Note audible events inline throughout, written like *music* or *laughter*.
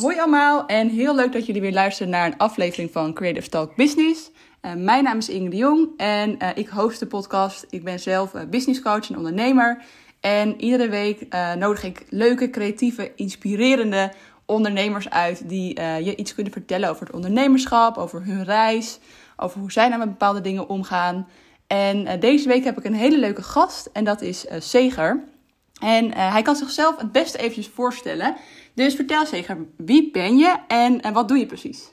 Hoi allemaal en heel leuk dat jullie weer luisteren naar een aflevering van Creative Talk Business. Uh, mijn naam is Inge de Jong en uh, ik host de podcast. Ik ben zelf uh, business coach en ondernemer. En iedere week nodig ik leuke, creatieve, inspirerende ondernemers uit die je iets kunnen vertellen over het ondernemerschap, over hun reis, over hoe zij nou met bepaalde dingen omgaan. En deze week heb ik een hele leuke gast en dat is Seger. En hij kan zichzelf het beste eventjes voorstellen. Dus vertel zeker, wie ben je en, en wat doe je precies?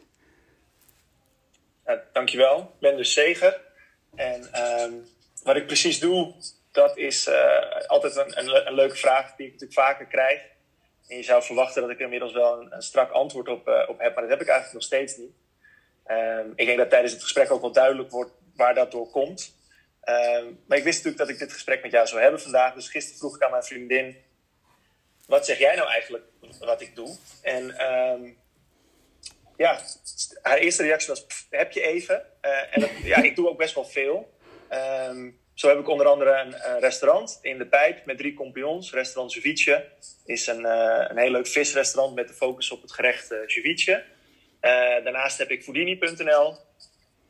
Dankjewel, ik ben dus Zeger. En ehm, wat ik precies doe, dat is uh, altijd een, een, een, leuke vraag die ik natuurlijk vaker krijg. En je zou verwachten dat ik inmiddels wel een, strak antwoord op, uh, op heb, maar dat heb ik eigenlijk nog steeds niet. Um, ik denk dat tijdens het gesprek ook wel duidelijk wordt waar dat door komt. Um, maar ik wist natuurlijk dat ik dit gesprek met jou zou hebben vandaag. Dus gisteren vroeg ik aan mijn vriendin: wat zeg jij nou eigenlijk wat ik doe? En um, ja, haar eerste reactie was, heb je even? Uh, en dat, *laughs* ja, ik doe ook best wel veel. Um, zo heb ik onder andere een, een, restaurant in de Pijp met drie compagnons. Restaurant Ceviche is een, uh, een heel leuk visrestaurant met de focus op het gerecht uh, ceviche. daarnaast heb ik Foodini.nl.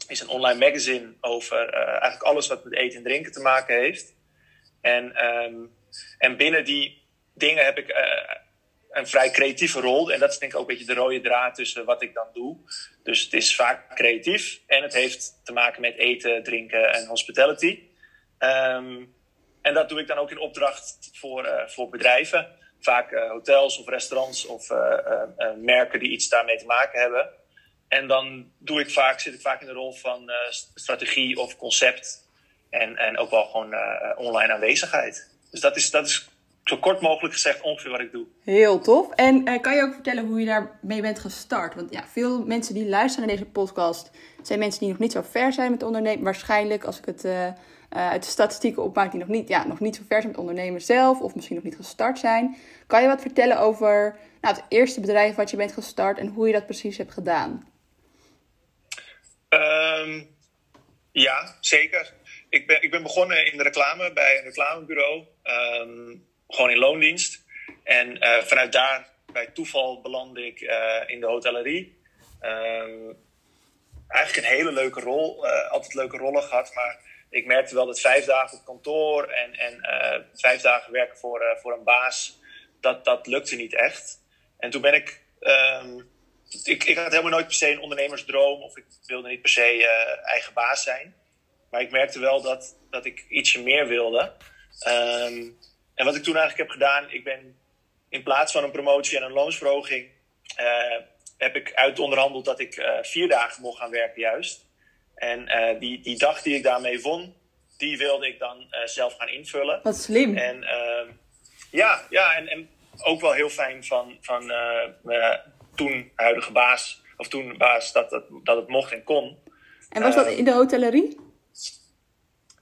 is een online magazine over eigenlijk alles wat met eten en drinken te maken heeft. En, um, en binnen die dingen heb ik uh, een vrij creatieve rol. En dat is denk ik ook een beetje de rode draad tussen wat ik dan doe. Dus het is vaak creatief en het heeft te maken met eten, drinken en hospitality. Um, en dat doe ik dan ook in opdracht voor, uh, voor bedrijven. Vaak uh, hotels of restaurants of merken die iets daarmee te maken hebben. En dan doe ik vaak, zit ik vaak in de rol van strategie of concept. En, en ook wel gewoon online aanwezigheid. Dus dat is, dat is zo kort mogelijk gezegd ongeveer wat ik doe. Heel tof. En uh, kan je ook vertellen hoe je daarmee bent gestart? Want ja, veel mensen die luisteren naar deze podcast zijn mensen die nog niet zo ver zijn met ondernemen. Waarschijnlijk, als ik het uh, uh, uit de statistieken opmaak, die nog niet, ja, nog niet zo ver zijn met ondernemen zelf of misschien nog niet gestart zijn. Kan je wat vertellen over nou, het eerste bedrijf wat je bent gestart en hoe je dat precies hebt gedaan? Um, ja, zeker. Ik ben, ik ben begonnen in de reclame bij een reclamebureau. Um, gewoon in loondienst. En uh, vanuit daar, bij toeval, belandde ik uh, in de hotellerie. Um, eigenlijk een hele leuke rol. Uh, altijd leuke rollen gehad, maar ik merkte wel dat vijf dagen op kantoor en, en vijf dagen werken voor, voor een baas, dat, dat lukte niet echt. En toen ben ik, um, ik, ik had helemaal nooit per se een ondernemersdroom of ik wilde niet per se eigen baas zijn. Maar ik merkte wel dat, dat ik ietsje meer wilde. Um, en wat ik toen eigenlijk heb gedaan, ik ben in plaats van een promotie en een loonsverhoging, uh, heb ik uit onderhandeld dat ik uh, vier dagen mocht gaan werken juist. En uh, die, die dag die ik daarmee won, die wilde ik dan zelf gaan invullen. Wat slim. En ehm, ja, ja en, en ook wel heel fijn van, van toen huidige baas, of toen baas, dat, dat, dat het mocht en kon. En was dat ehm, in de hotellerie?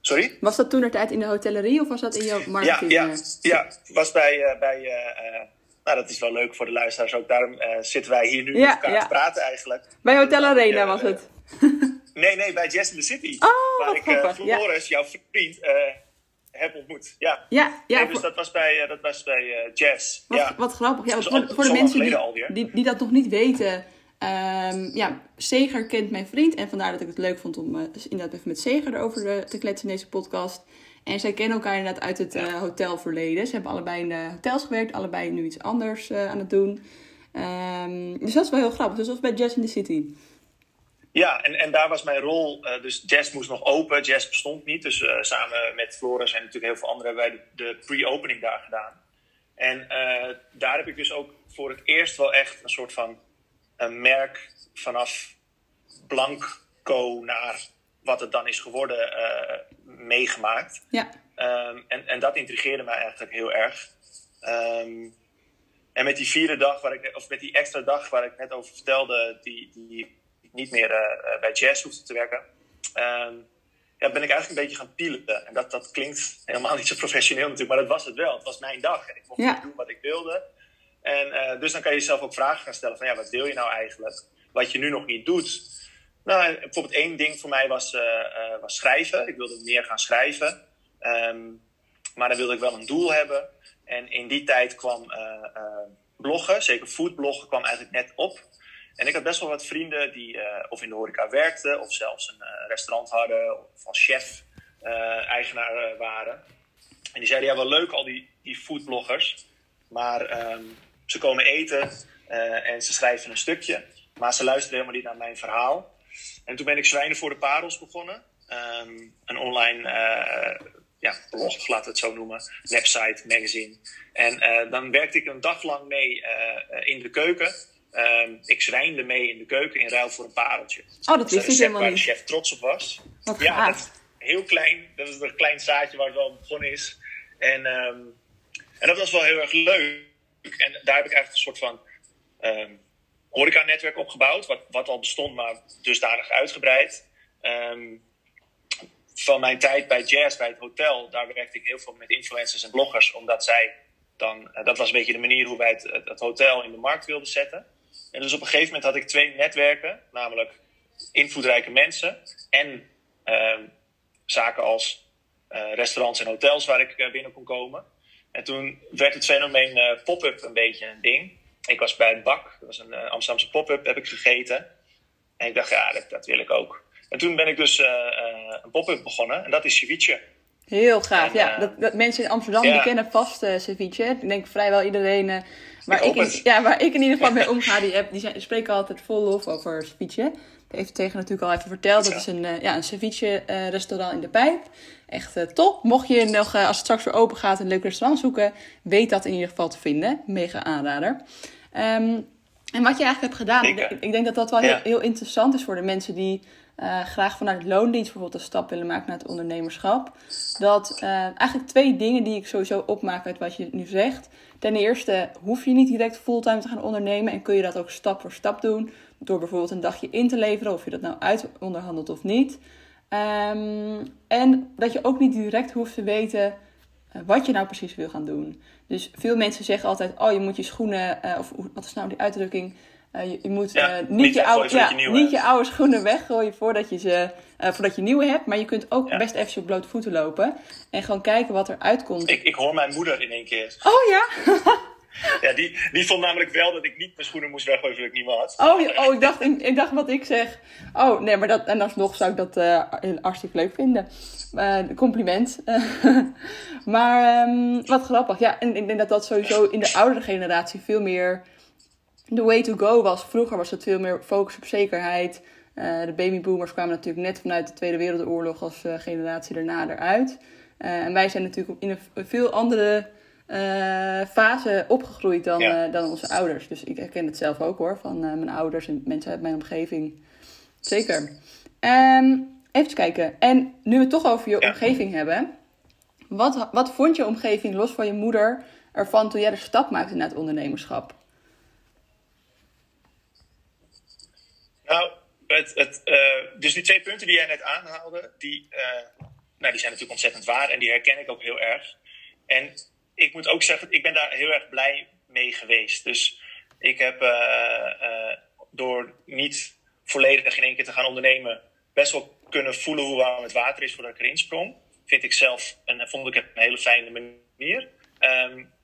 Sorry? Was dat toen er tijd in de hotellerie of was dat in jouw marketing? Ja, ja, ja was bij, uh, bij uh, nou dat is wel leuk voor de luisteraars ook. Daarom uh, zitten wij hier nu ja, met elkaar ja. te praten eigenlijk. Bij Hotel Arena was het? nee, nee, bij Jazz in the City. Oh, waar ik uh, Floris, ja. jouw vriend, heb ontmoet. Ja, ja, ja nee, dus dat was bij, dat was bij Jazz. Wat, ja. wat grappig. Ja, dus voor, voor de mensen die, die, die dat nog niet weten... Um, ja, Seger kent mijn vriend. En vandaar dat ik het leuk vond om uh, inderdaad even met Seger erover te kletsen in deze podcast. En zij kennen elkaar inderdaad uit het uh, hotelverleden. Ze hebben allebei in de hotels gewerkt. Allebei nu iets anders aan het doen. Um, dus dat is wel heel grappig. Dus dat was bij Jazz in the City. Ja, en, en daar was mijn rol. Dus Jazz moest nog open. Jazz bestond niet. Dus samen met Floris en natuurlijk heel veel anderen hebben wij de, de pre-opening daar gedaan. En daar heb ik dus ook voor het eerst wel echt een soort van een merk vanaf blanco naar wat het dan is geworden uh, meegemaakt. Ja. Um, en, en dat intrigeerde mij eigenlijk heel erg. Um, en met die vierde dag, waar ik, of met die extra dag waar ik net over vertelde, die, die niet meer uh, bij jazz hoefde te werken, um, ja, ben ik eigenlijk een beetje gaan pielen. En dat, dat klinkt helemaal *laughs* niet zo professioneel natuurlijk, maar dat was het wel. Het was mijn dag en ik mocht ja. doen wat ik wilde. En uh, dus dan kan je jezelf ook vragen gaan stellen van ja, wat wil je nou eigenlijk? Wat je nu nog niet doet. Nou, bijvoorbeeld één ding voor mij was, uh, uh, was schrijven. Ik wilde meer gaan schrijven. Um, maar dan wilde ik wel een doel hebben. En in die tijd kwam bloggen, zeker foodbloggen, kwam eigenlijk net op. En ik had best wel wat vrienden die of in de horeca werkten, of zelfs een restaurant hadden, of als chef-eigenaar waren. En die zeiden, ja, wel leuk al die, die foodbloggers, maar ehm, ze komen eten en ze schrijven een stukje, maar ze luisteren helemaal niet naar mijn verhaal. En toen ben ik Zwijnen voor de Parels begonnen. Ehm, een online uh, ja, blog, laten we het zo noemen, website, magazine. En uh, dan werkte ik een dag lang mee in de keuken. Um, ik zwijnde mee in de keuken in ruil voor een pareltje. Oh, dat wist ik helemaal waar de chef trots op was. Wat ja, dat, heel klein. Dat is een klein zaadje waar het wel begonnen is. En, um, en dat was wel heel erg leuk. En daar heb ik eigenlijk een soort van um, horeca-netwerk opgebouwd. Wat, wat al bestond, maar dusdanig uitgebreid. Um, van mijn tijd bij Jazz, bij het hotel, daar werkte ik heel veel met influencers en bloggers, omdat zij dan, uh, dat was een beetje de manier hoe wij het, het, hotel in de markt wilden zetten. En dus op een gegeven moment had ik twee netwerken, namelijk invloedrijke mensen en uh, zaken als uh, restaurants en hotels waar ik uh, binnen kon komen. En toen werd het fenomeen pop-up een beetje een ding. Ik was bij het Bak, dat was een Amsterdamse pop-up, heb ik gegeten. En ik dacht, ja, dat, dat wil ik ook. En toen ben ik dus uh, een pop-up begonnen en dat is ceviche. Heel gaaf, ja. Dat, dat, mensen in Amsterdam die kennen vast ceviche. Ik denk vrijwel iedereen waar, ik, in, ja, waar ik in ieder geval mee *laughs* omga, die, heb, die spreken altijd vol lof over ceviche. Ik heb tegen natuurlijk al even verteld. Dat is een, ja, een ceviche restaurant in de pijp. Echt top. Mocht je nog, als het straks weer open gaat, een leuk restaurant zoeken, weet dat in ieder geval te vinden. Mega aanrader. Um, en wat je eigenlijk hebt gedaan, ik, ik, denk dat dat wel heel, heel interessant is voor de mensen die uh, graag vanuit loondienst bijvoorbeeld een stap willen maken naar het ondernemerschap. Dat uh, eigenlijk twee dingen die ik sowieso opmaak uit wat je nu zegt. Ten eerste hoef je niet direct fulltime te gaan ondernemen en kun je dat ook stap voor stap doen. Door bijvoorbeeld een dagje in te leveren, of je dat nou uit onderhandelt of niet. Um, en dat je ook niet direct hoeft te weten uh, wat je nou precies wil gaan doen. Dus veel mensen zeggen altijd: Oh, je moet je schoenen, of wat is nou die uitdrukking? Uh, je, je, moet ja, uh, niet, niet, je oude, ja, je niet je oude schoenen weggooien voordat je, ze, uh, voordat je nieuwe hebt. Maar je kunt ook ja. best even op blote voeten lopen. En gewoon kijken wat er uitkomt. Ik, ik hoor mijn moeder in één keer. Oh ja? *laughs* ja, die, die vond namelijk wel dat ik niet mijn schoenen moest weggooien voordat ik nieuwe had. Oh, oh ik, dacht, ik, ik, dacht wat ik zeg. Oh nee, maar dat, en alsnog zou ik dat hartstikke leuk vinden. compliment. *laughs* maar um, wat grappig. Ja, en ik denk dat dat sowieso in de oudere generatie veel meer de way to go was. Vroeger was het veel meer focus op zekerheid. Uh, de babyboomers kwamen natuurlijk net vanuit de Tweede Wereldoorlog als uh, generatie daarna eruit. Uh, en wij zijn natuurlijk in een veel andere fase opgegroeid dan, ja. dan onze ouders. Dus ik herken het zelf ook hoor, van mijn ouders en mensen uit mijn omgeving. Zeker. Um, even kijken. En nu we het toch over je ja. omgeving hebben. Wat, wat vond je omgeving, los van je moeder, ervan toen jij de stap maakte naar het ondernemerschap? Nou, het, uh, dus die twee punten die jij net aanhaalde, die, uh, nou, die zijn natuurlijk ontzettend waar en die herken ik ook heel erg. En ik moet ook zeggen, ik ben daar heel erg blij mee geweest. Dus ik heb uh, door niet volledig in één keer te gaan ondernemen, best wel kunnen voelen hoe warm het water is voordat ik erin sprong. Vind ik zelf en vond ik het een hele fijne manier. Um,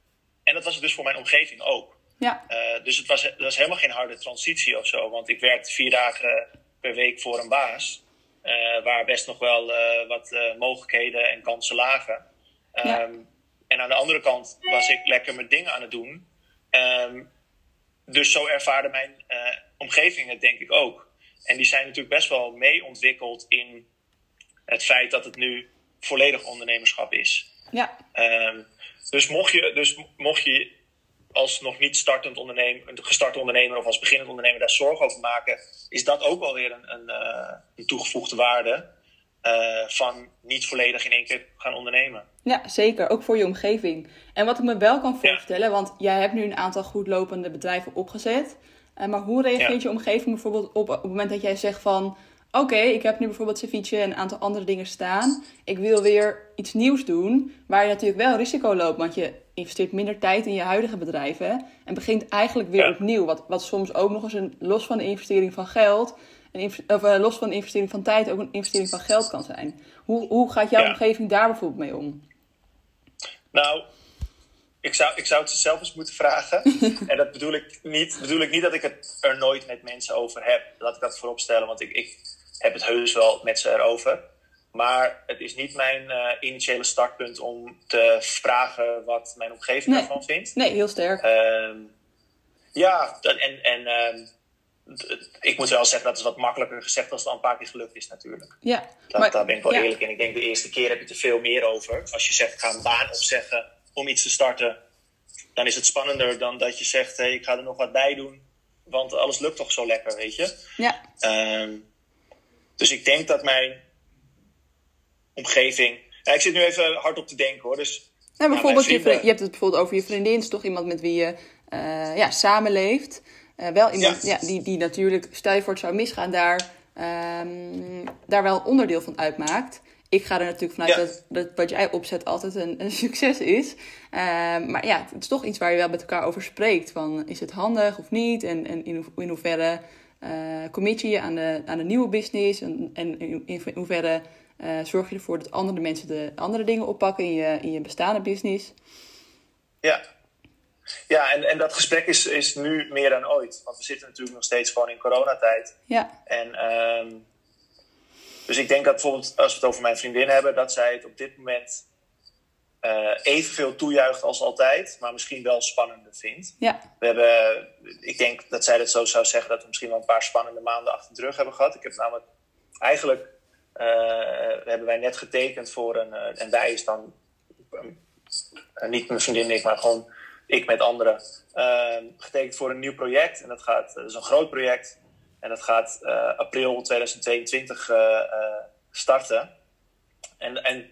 en dat was het dus voor mijn omgeving ook. Ja. Uh, dus het was, het was helemaal geen harde transitie of zo. Want ik werkte vier dagen per week voor een baas. Uh, waar best nog wel uh, wat mogelijkheden en kansen lagen. Ja. Um, en aan de andere kant was ik lekker mijn dingen aan het doen. Um, dus zo ervaarde mijn omgeving het denk ik ook. En die zijn natuurlijk best wel mee ontwikkeld in het feit dat het nu volledig ondernemerschap is. Ja. Um, dus mocht je, dus mocht je als nog niet startend ondernemer, gestart ondernemer of als beginnend ondernemer daar zorgen over maken, is dat ook wel weer een, een, uh, een toegevoegde waarde uh, van niet volledig in één keer gaan ondernemen. Ja, zeker. Ook voor je omgeving. En wat ik me wel kan voorstellen, ja. want jij hebt nu een aantal goed lopende bedrijven opgezet. Uh, maar hoe reageert ja. je omgeving bijvoorbeeld op, op het moment dat jij zegt van oké, okay, ik heb nu bijvoorbeeld ceviche en een aantal andere dingen staan. Ik wil weer iets nieuws doen, waar je natuurlijk wel risico loopt. Want je investeert minder tijd in je huidige bedrijven en begint eigenlijk weer ja. opnieuw. Wat, wat soms ook nog eens een, los van de investering van geld, een, of uh, los van de investering van tijd, ook een investering van geld kan zijn. Hoe, hoe gaat jouw ja. omgeving daar bijvoorbeeld mee om? Nou, ik zou, ik zou het ze zelf eens moeten vragen. *laughs* en dat bedoel ik, niet, bedoel ik niet dat ik het er nooit met mensen over heb. Laat ik dat voorop stellen, want ik, ik heb het heus wel met ze erover. Maar het is niet mijn uh, initiële startpunt om te vragen wat mijn omgeving Nee. ervan vindt. Nee, heel sterk. Ehm, ja, en, en ehm, ik moet wel zeggen, dat is wat makkelijker gezegd als het al een paar keer gelukt is natuurlijk. ja, Dat, maar, daar ben ik wel ja. eerlijk in. Ik denk de eerste keer heb je er veel meer over. Als je zegt, ik ga een baan opzeggen om iets te starten, dan is het spannender dan dat je zegt, hey, ik ga er nog wat bij doen. Want alles lukt toch zo lekker, weet je. Ja, Ehm, dus ik denk dat mijn omgeving... Ja, ik zit nu even hard op te denken hoor. Dus Nou, bijvoorbeeld, je, vrienden- je hebt het bijvoorbeeld over je vriendin, is toch iemand met wie je eh, ja, samenleeft. Eh, wel iemand Ja. ja. die, die natuurlijk, stel je voor het zou misgaan, daar, ehm, daar wel onderdeel van uitmaakt. Ik ga er natuurlijk vanuit Ja. dat, dat wat jij opzet altijd een, een *laughs* succes is. Ehm, maar ja, het is toch iets waar je wel met elkaar over spreekt. Van, is het handig of niet? En, en in, ho- in hoeverre eh commit je je aan de, aan de nieuwe business? En, en in, in hoeverre eh, zorg je ervoor dat andere mensen de andere dingen oppakken in je, in je bestaande business? Ja, ja en, en dat gesprek is, is nu meer dan ooit. Want we zitten natuurlijk nog steeds gewoon in coronatijd. Ja, En, ehm, dus ik denk dat bijvoorbeeld, als we het over mijn vriendin hebben, dat zij het op dit moment eh, evenveel toejuicht als altijd, maar misschien wel spannender vindt. ja, We hebben, ik denk dat zij dat zo zou zeggen, dat we misschien wel een paar spannende maanden achter de rug hebben gehad. Ik heb namelijk eigenlijk, eh, hebben wij net getekend voor een, eh, en wij is dan niet mijn vriendin en ik, maar gewoon ik met anderen, eh, getekend voor een nieuw project. En dat, gaat, dat is een groot project. En dat gaat april 2022 eh, eh, starten. En, en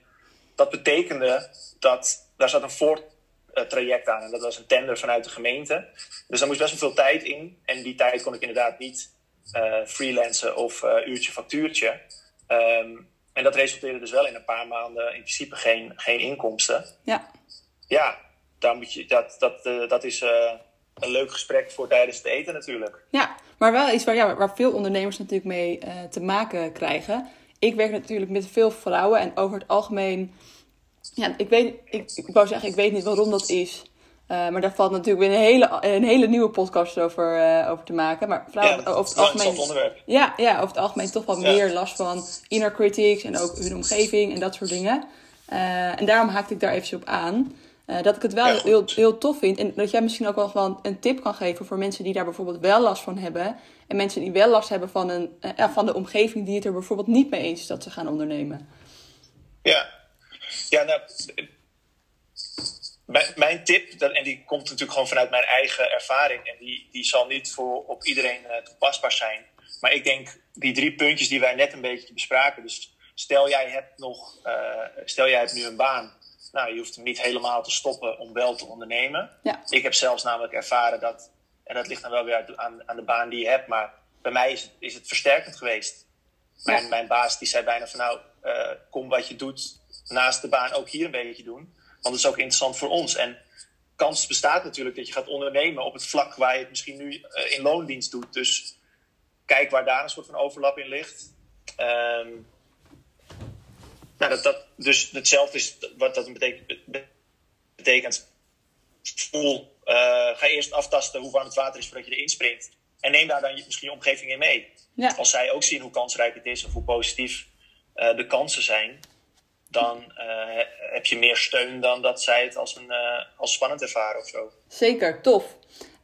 dat betekende dat daar zat een voortraject aan. En dat was een tender vanuit de gemeente. Dus daar moest best wel veel tijd in. En die tijd kon ik inderdaad niet eh freelancen of eh, uurtje factuurtje. Ehm, en dat resulteerde dus wel in een paar maanden in principe geen, geen inkomsten. ja, Ja, daar moet je, dat, dat, eh, dat is een leuk gesprek voor tijdens het eten natuurlijk. ja. Maar wel iets waar, ja, waar veel ondernemers natuurlijk mee te maken krijgen. Ik werk natuurlijk met veel vrouwen en over het algemeen... Ja, ik weet, ik, ik wou zeggen, ik weet niet waarom dat is. Eh, maar daar valt natuurlijk weer een hele, een hele nieuwe podcast over, eh, over te maken. Maar vrouwen Ja, over het algemeen... Ja, ja, over het algemeen toch wel Ja. meer last van inner critics en ook hun omgeving en dat soort dingen. Eh, en daarom haakte ik daar even op aan. Eh, dat ik het wel Ja, heel, heel tof vind. En dat jij misschien ook wel gewoon een tip kan geven voor mensen die daar bijvoorbeeld wel last van hebben. En mensen die wel last hebben van, een, eh, van de omgeving die het er bijvoorbeeld niet mee eens is dat ze gaan ondernemen. Ja, ja nou, mijn, tip, en die komt natuurlijk gewoon vanuit mijn eigen ervaring, en die, die zal niet voor op iedereen eh, toepasbaar zijn. Maar ik denk die drie puntjes die wij net een beetje bespraken. Dus stel jij hebt nog, stel jij hebt nu een baan. Nou, je hoeft hem niet helemaal te stoppen om wel te ondernemen. Ja. Ik heb zelfs namelijk ervaren dat, en dat ligt dan wel weer aan, aan de baan die je hebt, maar bij mij is het, is het versterkend geweest. Mijn, Ja. mijn baas die zei bijna van nou, eh, kom wat je doet naast de baan ook hier een beetje doen. Want het is ook interessant voor ons. En kans bestaat natuurlijk dat je gaat ondernemen op het vlak waar je het misschien nu eh, in loondienst doet. Dus kijk waar daar een soort van overlap in ligt. Ehm, nou, dat, dat, dus hetzelfde is wat dat betekent. betekent voel, eh, ga eerst aftasten hoe warm het water is voordat je erin springt. En neem daar dan je, misschien je omgeving in mee. Ja, Als zij ook zien hoe kansrijk het is of hoe positief eh, de kansen zijn, dan eh, heb je meer steun dan dat zij het als, een, als spannend ervaren of zo. zeker. Tof.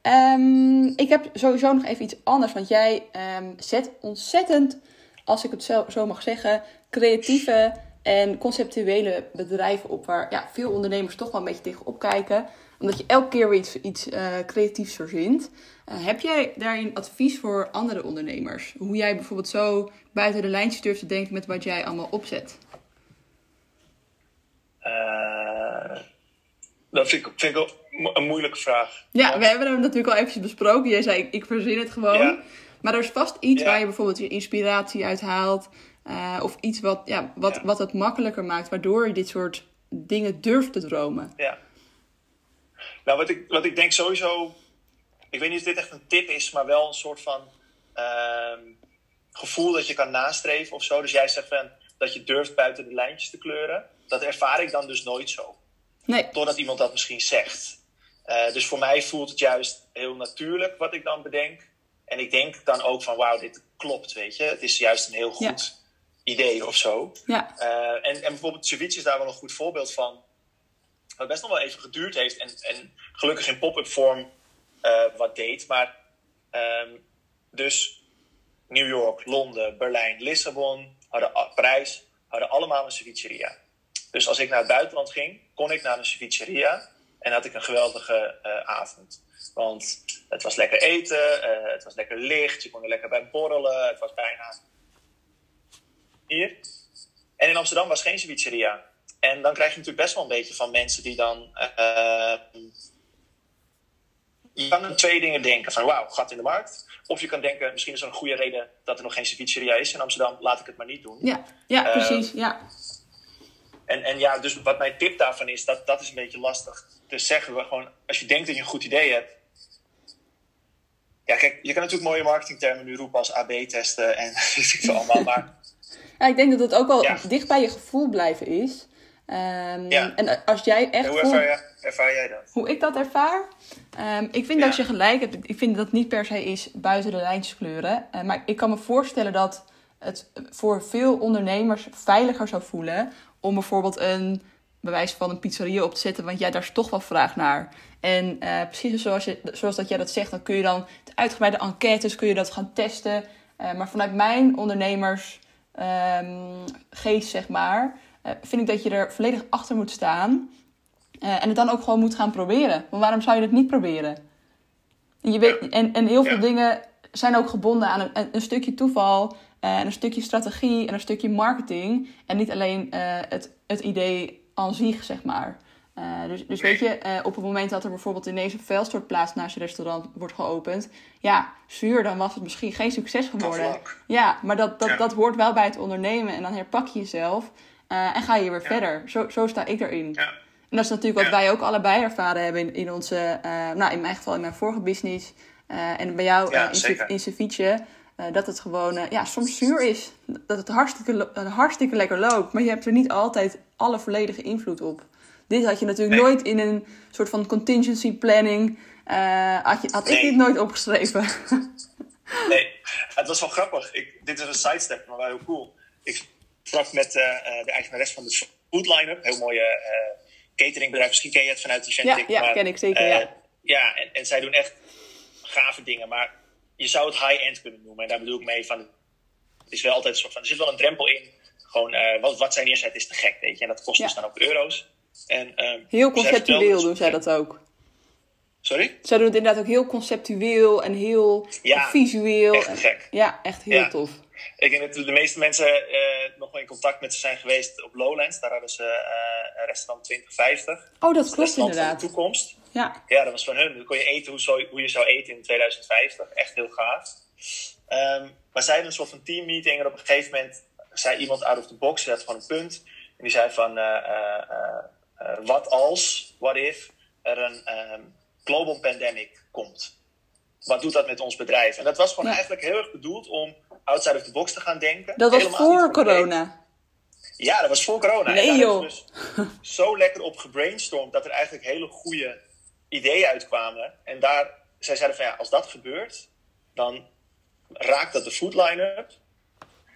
Ehm, ik heb sowieso nog even iets anders. Want jij ehm, zet ontzettend, als ik het zo, zo mag zeggen, creatieve en conceptuele bedrijven op. Waar ja, veel ondernemers toch wel een beetje tegenop kijken. Omdat je elke keer weer iets, iets eh, creatiefs verzint. Eh, heb jij daarin advies voor andere ondernemers? Hoe jij bijvoorbeeld zo buiten de lijntjes durft te denken met wat jij allemaal opzet? Eh, dat vind ik, vind ik een moeilijke vraag. Ja, we hebben hem natuurlijk al eventjes besproken. Jij zei, ik, ik verzin het gewoon. Ja. Maar er is vast iets Ja. waar je bijvoorbeeld je inspiratie uit haalt. Eh, of iets wat, ja, wat, Ja. wat het makkelijker maakt. Waardoor je dit soort dingen durft te dromen. Ja. Nou, wat ik, wat ik denk sowieso. Ik weet niet of dit echt een tip is, maar wel een soort van ehm, gevoel dat je kan nastreven of zo. Dus jij zegt van, dat je durft buiten de lijntjes te kleuren. Dat ervaar ik dan dus nooit zo. Nee. Totdat iemand dat misschien zegt. Eh, dus voor mij voelt het juist heel natuurlijk wat ik dan bedenk. En ik denk dan ook van wauw, dit klopt, weet je. Het is juist een heel goed idee of zo. Ja. Uh, en, en bijvoorbeeld ceviche is daar wel een goed voorbeeld van. Wat best nog wel even geduurd heeft. En, en gelukkig in pop-up vorm uh, wat deed. Maar um, dus New York, Londen, Berlijn, Lissabon, hadden, Parijs, hadden allemaal een cevicheria. Dus als ik naar het buitenland ging, kon ik naar een cevicheria. En had ik een geweldige uh, avond. Want het was lekker eten, het was lekker licht, je kon er lekker bij borrelen. Het was bijna hier. En in Amsterdam was geen cevicheria. En dan krijg je natuurlijk best wel een beetje van mensen die dan. Uh, je kan twee dingen denken: van wauw, gat in de markt. Of je kan denken: misschien is er een goede reden dat er nog geen cevicheria is in Amsterdam, laat ik het maar niet doen. Ja, ja precies. Ja. En, en ja, dus wat mijn tip daarvan is, dat, dat is een beetje lastig te zeggen. We gewoon, als je denkt dat je een goed idee hebt. Ja, kijk, je kan natuurlijk mooie marketingtermen nu roepen als AB-testen en *laughs* weet ik veel allemaal, maar ja, ik denk dat het ook wel ja. dicht bij je gevoel blijven is. Um, ja. En als jij echt. hoe ervaar, jij, ervaar jij dat? Hoe ik dat ervaar? Um, ik vind ja. dat je gelijk hebt. Ik vind dat het niet per se is buiten de lijntjes kleuren. Uh, maar ik kan me voorstellen dat het voor veel ondernemers veiliger zou voelen om bijvoorbeeld een bewijs van een pizzeria op te zetten, want ja, daar is toch wel vraag naar. En uh, precies zoals, je, zoals dat jij dat zegt, dan kun je dan de uitgebreide enquêtes kun je dat gaan testen. Uh, maar vanuit mijn ondernemers um, geest, zeg maar, uh, vind ik dat je er volledig achter moet staan. Uh, en het dan ook gewoon moet gaan proberen. Want waarom zou je het niet proberen? En, je weet, en, en heel veel ja. dingen zijn ook gebonden aan een, een stukje toeval, uh, en een stukje strategie en een stukje marketing. En niet alleen het, het idee aan zich, zeg maar. Uh, dus, dus weet je, uh, op het moment dat er bijvoorbeeld ineens een vuilstortplaats naast je restaurant wordt geopend, ja, zuur, dan was het misschien geen succes geworden. Ja, maar dat, dat, ja. dat hoort wel bij het ondernemen en dan herpak je jezelf uh, en ga je weer ja. verder. Zo, zo sta ik erin. Ja. En dat is natuurlijk wat wij ook allebei ervaren hebben in, in onze, nou in mijn geval in mijn vorige business en bij jou in, in ceviche. dat het gewoon ja, soms zuur is. Dat het hartstikke, hartstikke lekker loopt. Maar je hebt er niet altijd alle volledige invloed op. Dit had je natuurlijk nee. nooit in een soort van contingency planning. Uh, had, je, had nee. ik dit nooit opgeschreven. *laughs* nee, het was wel grappig. Ik, dit is een sidestep, maar wel heel cool. Ik sprak met uh, de eigenares van de Food Lineup. Heel mooie uh, cateringbedrijf. Misschien ken je het vanuit de Gentic. Ja, ja maar, ken ik zeker. ja, ja en, en zij doen echt gave dingen. Maar je zou het high-end kunnen noemen. En daar bedoel ik mee van. Het is wel altijd een soort van. Er zit wel een drempel in. Gewoon wat, wat zij neerzetten is te gek, weet je. En dat kost dus dan ook euro's. En, um, heel conceptueel doen zij dat ook. Sorry? Zij doen het inderdaad ook heel conceptueel en heel ja, visueel. Echt en, gek. Ja, echt heel ja. tof. Ik denk dat de meeste mensen uh, nog wel in contact met ze zijn geweest op Lowlands. Daar hadden ze uh, restaurant 2050. Oh, dat klopt inderdaad. Van de toekomst. Ja. ja, dat was van hun. Dan kon je eten hoe, zo, hoe je zou eten in 2050. Echt heel gaaf. Um, maar zij hadden een soort van teammeeting en op een gegeven moment zei iemand out of the box. Die had gewoon een punt. En die zei van... Uh, uh, wat als, what if, er een um, global pandemic komt? Wat doet dat met ons bedrijf? En dat was gewoon ja. eigenlijk heel erg bedoeld om outside of the box te gaan denken. Dat was voor corona. Ja, dat was voor corona. Nee, en joh. Dus zo lekker op gebrainstormd dat er eigenlijk hele goede ideeën uitkwamen. En daar, zij zeiden van ja, als dat gebeurt, dan raakt dat de food line-up.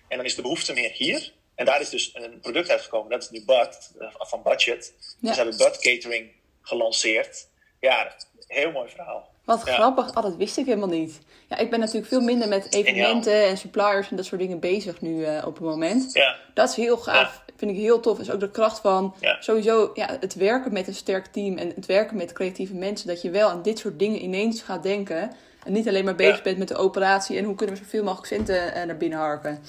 En dan is de behoefte meer hier. En daar is dus een product uitgekomen. Dat is nu Bud, van Budget. Ja. Dus hebben Bud Catering gelanceerd. Ja, heel mooi verhaal. Wat ja. grappig. Oh, dat wist ik helemaal niet. Ja, ik ben natuurlijk veel minder met evenementen en suppliers en dat soort dingen bezig nu uh, op het moment. Ja. Dat is heel gaaf. Ja. Vind ik heel tof. Is ook de kracht van sowieso ja, het werken met een sterk team en het werken met creatieve mensen. Dat je wel aan dit soort dingen ineens gaat denken. En niet alleen maar bezig bent met de operatie en hoe kunnen we zoveel mogelijk centen uh, naar binnen harken.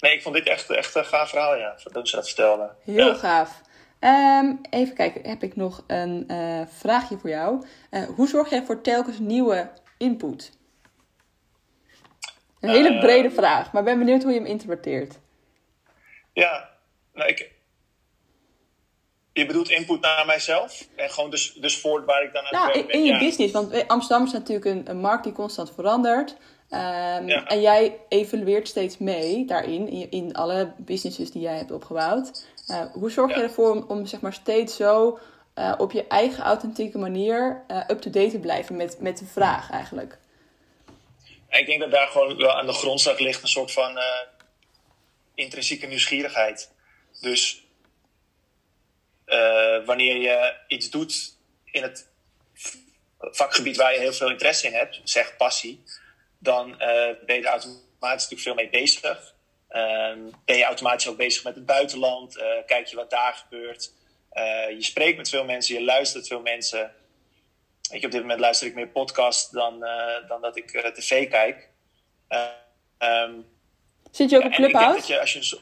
Nee, ik vond dit echt, echt een gaaf verhaal, ja. Dat ze dat vertelden. Heel ja. gaaf. Um, even kijken, heb ik nog een uh, vraagje voor jou. Uh, hoe zorg jij voor telkens nieuwe input? Een hele uh, brede vraag, maar ben benieuwd hoe je hem interpreteert. Ja, nou ik... Je bedoelt input naar mijzelf? En gewoon dus, dus voort waar ik dan aan nou, het in, in je ja. business, want Amsterdam is natuurlijk een, een markt die constant verandert. Um, ja. En jij evalueert steeds mee daarin, in, in alle businesses die jij hebt opgebouwd. hoe zorg je ervoor om, om zeg maar steeds zo op je eigen authentieke manier up-to-date te blijven met, met de vraag eigenlijk? Ik denk dat daar gewoon wel aan de grondslag ligt een soort van intrinsieke nieuwsgierigheid. Dus wanneer je iets doet in het vakgebied waar je heel veel interesse in hebt, zeg passie, dan uh, ben je er automatisch natuurlijk veel mee bezig. Uh, ben je automatisch ook bezig met het buitenland, uh, kijk je wat daar gebeurt. je spreekt met veel mensen, je luistert veel mensen. Je, op dit moment luister ik meer podcast dan, dan dat ik tv kijk. Um, Zit je ook op Clubhouse? Ik, je, als je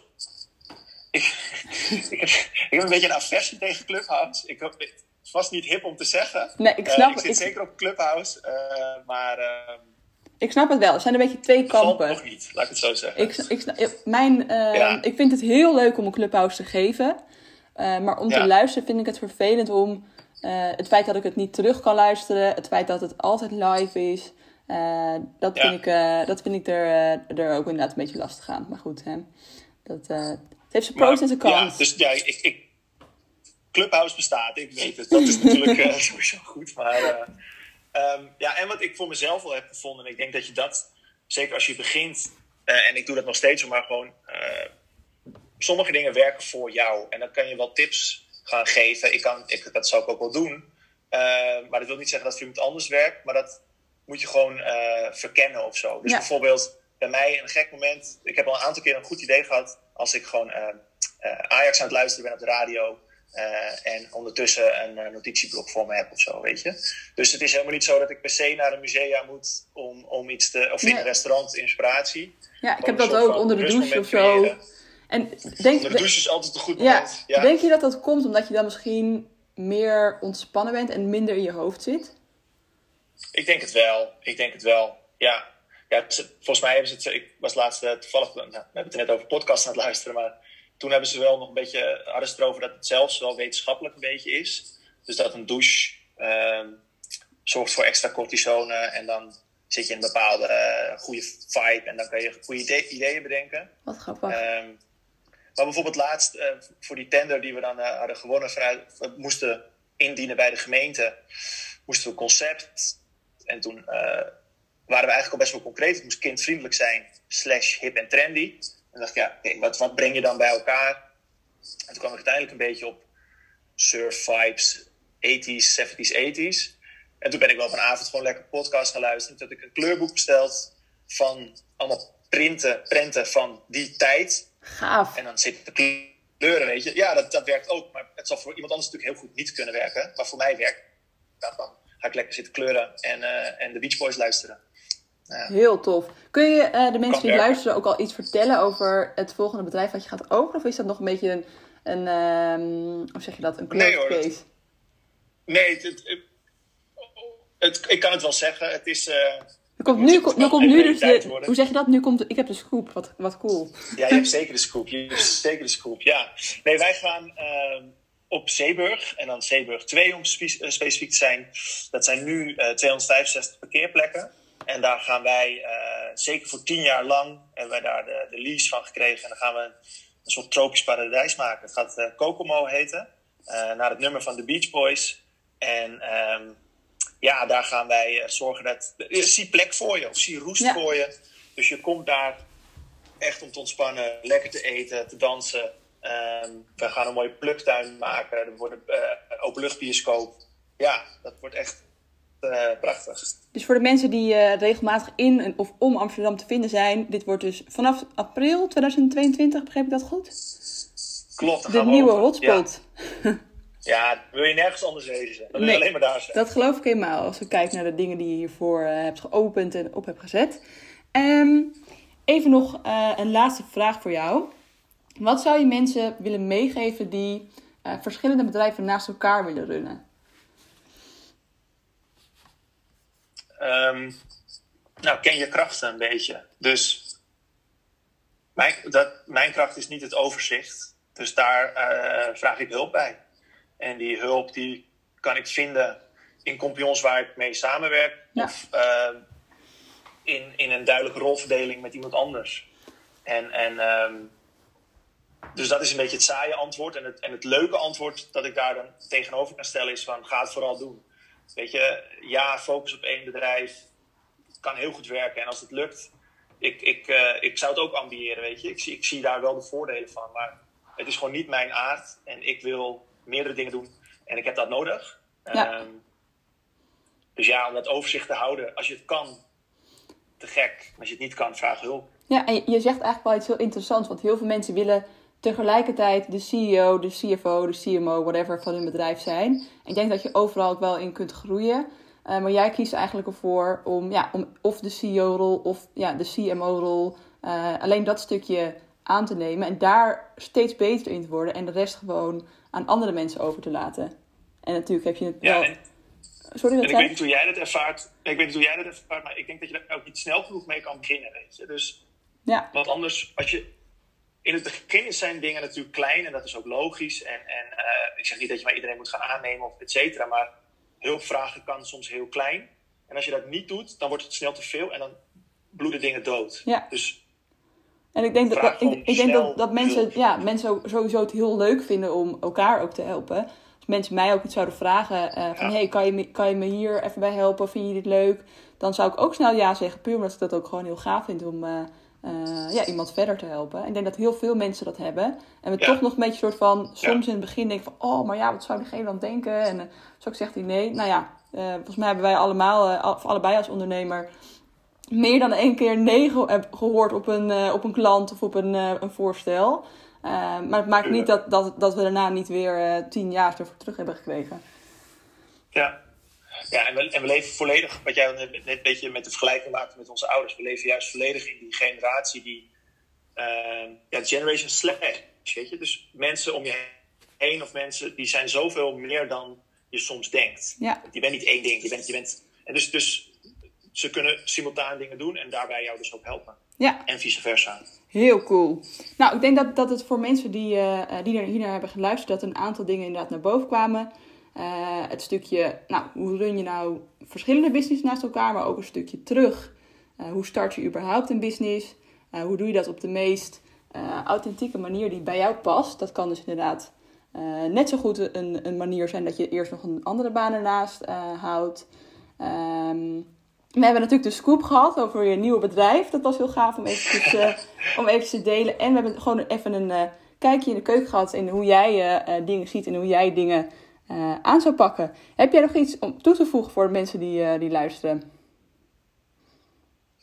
ik, *laughs* ik, heb, ik, heb, een beetje een aversie tegen Clubhouse. Ik, het is vast niet hip om te zeggen. Nee, ik snap uh, ik zit zeker op Clubhouse, uh, maar... Uh, ik snap het wel. Er zijn een beetje twee kampen. nog niet, laat ik het zo zeggen. Ik, ik, mijn, ja. ik vind het heel leuk om een Clubhouse te geven. maar om te luisteren vind ik het vervelend om... het feit dat ik het niet terug kan luisteren. Het feit dat het altijd live is. Dat, vind ik, dat vind ik er, er ook inderdaad een beetje lastig aan. Maar goed, hè. Dat, het heeft zijn pros en zijn cons. Ja, dus ja, ik, ik, Clubhouse bestaat, ik weet het. Dat is natuurlijk *laughs* sowieso goed. Maar um, ja, en wat ik voor mezelf al heb gevonden, en ik denk dat je dat, zeker als je begint, en ik doe dat nog steeds, maar gewoon, sommige dingen werken voor jou. En dan kan je wel tips gaan geven. Ik kan, ik, dat zou ik ook wel doen. maar dat wil niet zeggen dat het voor iemand anders werkt, maar dat moet je gewoon uh, verkennen of zo. Dus bijvoorbeeld bij mij een gek moment. Ik heb al een aantal keer een goed idee gehad als ik gewoon Ajax aan het luisteren ben op de radio. En ondertussen een notitieblok voor me heb of zo, weet je. Dus het is helemaal niet zo dat ik per se naar een musea moet om, om iets te. of in een restaurant inspiratie. Ja, ik heb dat ook onder de douche of zo. En denk, onder de douche is altijd een goed moment. Ja. Denk je dat dat komt omdat je dan misschien meer ontspannen bent en minder in je hoofd zit? Ik denk het wel. Ik denk het wel. Ja. ja volgens mij hebben ze het. Ik was laatst uh, toevallig. Nou, we hebben het net over podcasts aan het luisteren. Maar toen hebben ze wel nog een beetje. hadden ze erover dat het zelfs wel wetenschappelijk een beetje is. Dus dat een douche uh, zorgt voor extra cortisone. En dan zit je in een bepaalde uh, goede vibe. En dan kan je goede ideeën bedenken. Wat grappig. Um, maar bijvoorbeeld laatst uh, voor die tender die we dan hadden gewonnen. Vanuit, we moesten indienen bij de gemeente. Moesten we een concept en toen waren we eigenlijk al best wel concreet. Het moest kindvriendelijk zijn, slash hip en trendy. En dacht ik, ja, okay, wat, wat breng je dan bij elkaar? En toen kwam ik uiteindelijk een beetje op surf vibes, 80s, 70s, 80s. En toen ben ik wel vanavond gewoon lekker podcast gaan luisteren. Toen heb ik een kleurboek besteld van allemaal printen, prenten van die tijd. Gaaf. En dan zitten de kleuren, weet je. Ja, dat, dat werkt ook. Maar het zal voor iemand anders natuurlijk heel goed niet kunnen werken. Maar voor mij werkt dat dan ga ik lekker zitten kleuren en, uh, en de Beach Boys luisteren. Heel tof. Kun je uh, de mensen die luisteren ook al iets vertellen over het volgende bedrijf wat je gaat openen? Of is dat nog een beetje een, een um, hoe zeg je dat, een closed nee, case? Nee, het, het, het, ik kan het wel zeggen. Het is... Uh, er komt nu, nu komt nu dus de, hoe zeg je dat? Nu komt, ik heb de scoop, wat, wat cool. Ja, je hebt zeker de *laughs* scoop. Je hebt zeker de scoop, ja. Nee, wij gaan uh, op Zeeburg. En dan Zeeburg 2 om eh, specifiek te zijn. Dat zijn nu uh, eh, 265 parkeerplekken. En daar gaan wij, uh, zeker voor 10 jaar lang, hebben wij daar de, de, lease van gekregen. En dan gaan we een, soort tropisch paradijs maken. Het gaat uh, Kokomo heten. naar het nummer van de Beach Boys. En um, ja, daar gaan wij zorgen dat... zie plek voor je, of zie roest voor je. Dus je komt daar echt om te ontspannen, lekker te eten, te dansen. Um, we gaan een mooie pluktuin maken. Er wordt een uh, openluchtbioscoop. Ja, dat wordt echt uh, prachtig. Dus voor de mensen die uh, regelmatig in of om Amsterdam te vinden zijn, dit wordt dus vanaf april 2022, begrijp ik dat goed? Klopt. De nieuwe hotspot. Ja. *laughs* ja. wil je nergens anders wezen. Dan wil je alleen maar daar zijn. Dat geloof ik helemaal, als we kijken naar de dingen die je hiervoor hebt geopend en op hebt gezet. Um, even nog een laatste vraag voor jou. Wat zou je mensen willen meegeven die verschillende bedrijven naast elkaar willen runnen? Um, nou, ken je krachten een beetje. Dus mijn, dat, mijn kracht is niet het overzicht. Dus daar uh, vraag ik hulp bij. En die hulp die kan ik vinden in compagnons waar ik mee samenwerk. Of uh, in, in een duidelijke rolverdeling met iemand anders. En, en um, dus dat is een beetje het saaie antwoord. En het, en het leuke antwoord dat ik daar dan tegenover kan stellen is van ga het vooral doen. Weet je, ja, focus op één bedrijf. Het kan heel goed werken. En als het lukt, ik, ik, uh, ik zou het ook ambiëren, weet je. Ik zie, ik zie daar wel de voordelen van. Maar het is gewoon niet mijn aard. En ik wil meerdere dingen doen. En ik heb dat nodig. Ja. Um, dus ja, om dat overzicht te houden. Als je het kan, te gek. Als je het niet kan, vraag hulp. Ja, en je zegt eigenlijk wel iets heel interessants. Want heel veel mensen willen tegelijkertijd de CEO, de CFO, de CMO, whatever van hun bedrijf zijn. Ik denk dat je overal ook wel in kunt groeien. Uh, maar jij kiest eigenlijk ervoor om, ja, om of de CEO-rol of ja, de CMO-rol, uh, alleen dat stukje aan te nemen en daar steeds beter in te worden en de rest gewoon aan andere mensen over te laten. En natuurlijk heb je het ja, wel... En, Sorry, en ik weet niet hoe jij dat ervaart. Ik weet niet hoe jij dat ervaart, maar ik denk dat je daar ook niet snel genoeg mee kan beginnen, weet je. Dus, ja. Want anders, als je... In het begin zijn dingen natuurlijk klein en dat is ook logisch. En, en uh, ik zeg niet dat je maar iedereen moet gaan aannemen of et cetera, maar hulpvragen kan soms heel klein. En als je dat niet doet, dan wordt het snel te veel en dan bloeden dingen dood. Ja. Dus en ik denk dat, ik, denk dat, dat mensen, hulp. ja, mensen sowieso het heel leuk vinden om elkaar ook te helpen. Als mensen mij ook iets zouden vragen eh, van... Ja. hey, kan je, me, kan je me hier even bij helpen? Vind je dit leuk? Dan zou ik ook snel ja zeggen. Puur omdat ik dat ook gewoon heel gaaf vind om eh, eh, ja, iemand verder te helpen. Ik denk dat heel veel mensen dat hebben. En we Ja. toch nog een beetje soort van... Soms Ja. in het begin denken van... Oh, maar ja, wat zou diegene dan denken? En uh, zo zegt hij nee. Nou ja, eh, volgens mij hebben wij allemaal, al- of allebei als ondernemer meer dan één keer nee ge- gehoord op een, op een klant of op een, een voorstel. Maar het maakt niet dat, dat, dat we daarna niet weer tien jaar ervoor terug hebben gekregen. Ja. Ja, en we, en we leven volledig, wat jij net, een beetje met de vergelijking maakte met onze ouders. We leven juist volledig in die generatie die, uh, ja, generation slash, weet je. Dus mensen om je heen of mensen, die zijn zoveel meer dan je soms denkt. Ja. Je bent niet één ding, je bent, je bent, en dus, dus ze kunnen simultaan dingen doen en daarbij jou dus ook helpen. Ja, En vice versa. heel cool. Nou, ik denk dat, dat het voor mensen die, eh, die er hier naar hebben geluisterd, dat een aantal dingen inderdaad naar boven kwamen. Eh, het stukje, nou, hoe run je nou verschillende business naast elkaar, maar ook een stukje terug. Eh, hoe start je überhaupt een business? Eh, hoe doe je dat op de meest authentieke manier die bij jou past? Dat kan dus inderdaad net zo goed een, een manier zijn dat je eerst nog een andere baan ernaast houdt. Ehm, we hebben natuurlijk de scoop gehad over je nieuwe bedrijf. Dat was heel gaaf om eventjes, eh, om eventjes te delen. En we hebben gewoon even een kijkje in de keuken gehad in hoe jij dingen ziet en hoe jij dingen eh, aan zou pakken. Heb jij nog iets om toe te voegen voor de mensen die, eh, die luisteren?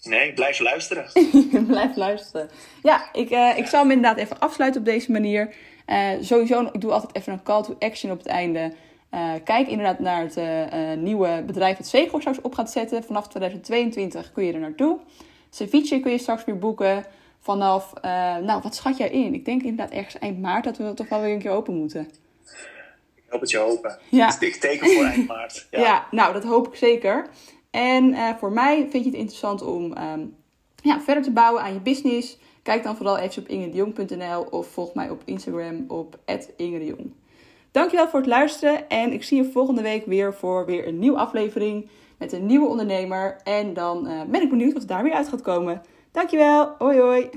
Nee, blijf luisteren. *laughs* Blijf luisteren. Ja, ik, eh, ik zal hem inderdaad even afsluiten op deze manier. Sowieso, ik doe altijd even een call to action op het einde. Kijk inderdaad naar het nieuwe bedrijf dat Zegel straks op gaat zetten. Vanaf 2022 kun je er naartoe. Ceviche kun je straks weer boeken. Vanaf, nou wat schat jij in? Ik denk inderdaad ergens eind maart dat we toch wel weer een keer open moeten. Ik hoop het je hopen. Ja. Ik teken voor eind maart. *laughs* Ja. Ja. nou, dat hoop ik zeker. En eh, voor mij vind je het interessant om ehm, ja, verder te bouwen aan je business. Kijk dan vooral even op ingedejong.nl of volg mij op Instagram op @ingedejong. Dankjewel voor het luisteren en ik zie je volgende week weer voor weer een nieuwe aflevering met een nieuwe ondernemer. En dan eh, ben ik benieuwd wat daar weer uit gaat komen. Dankjewel, hoi hoi!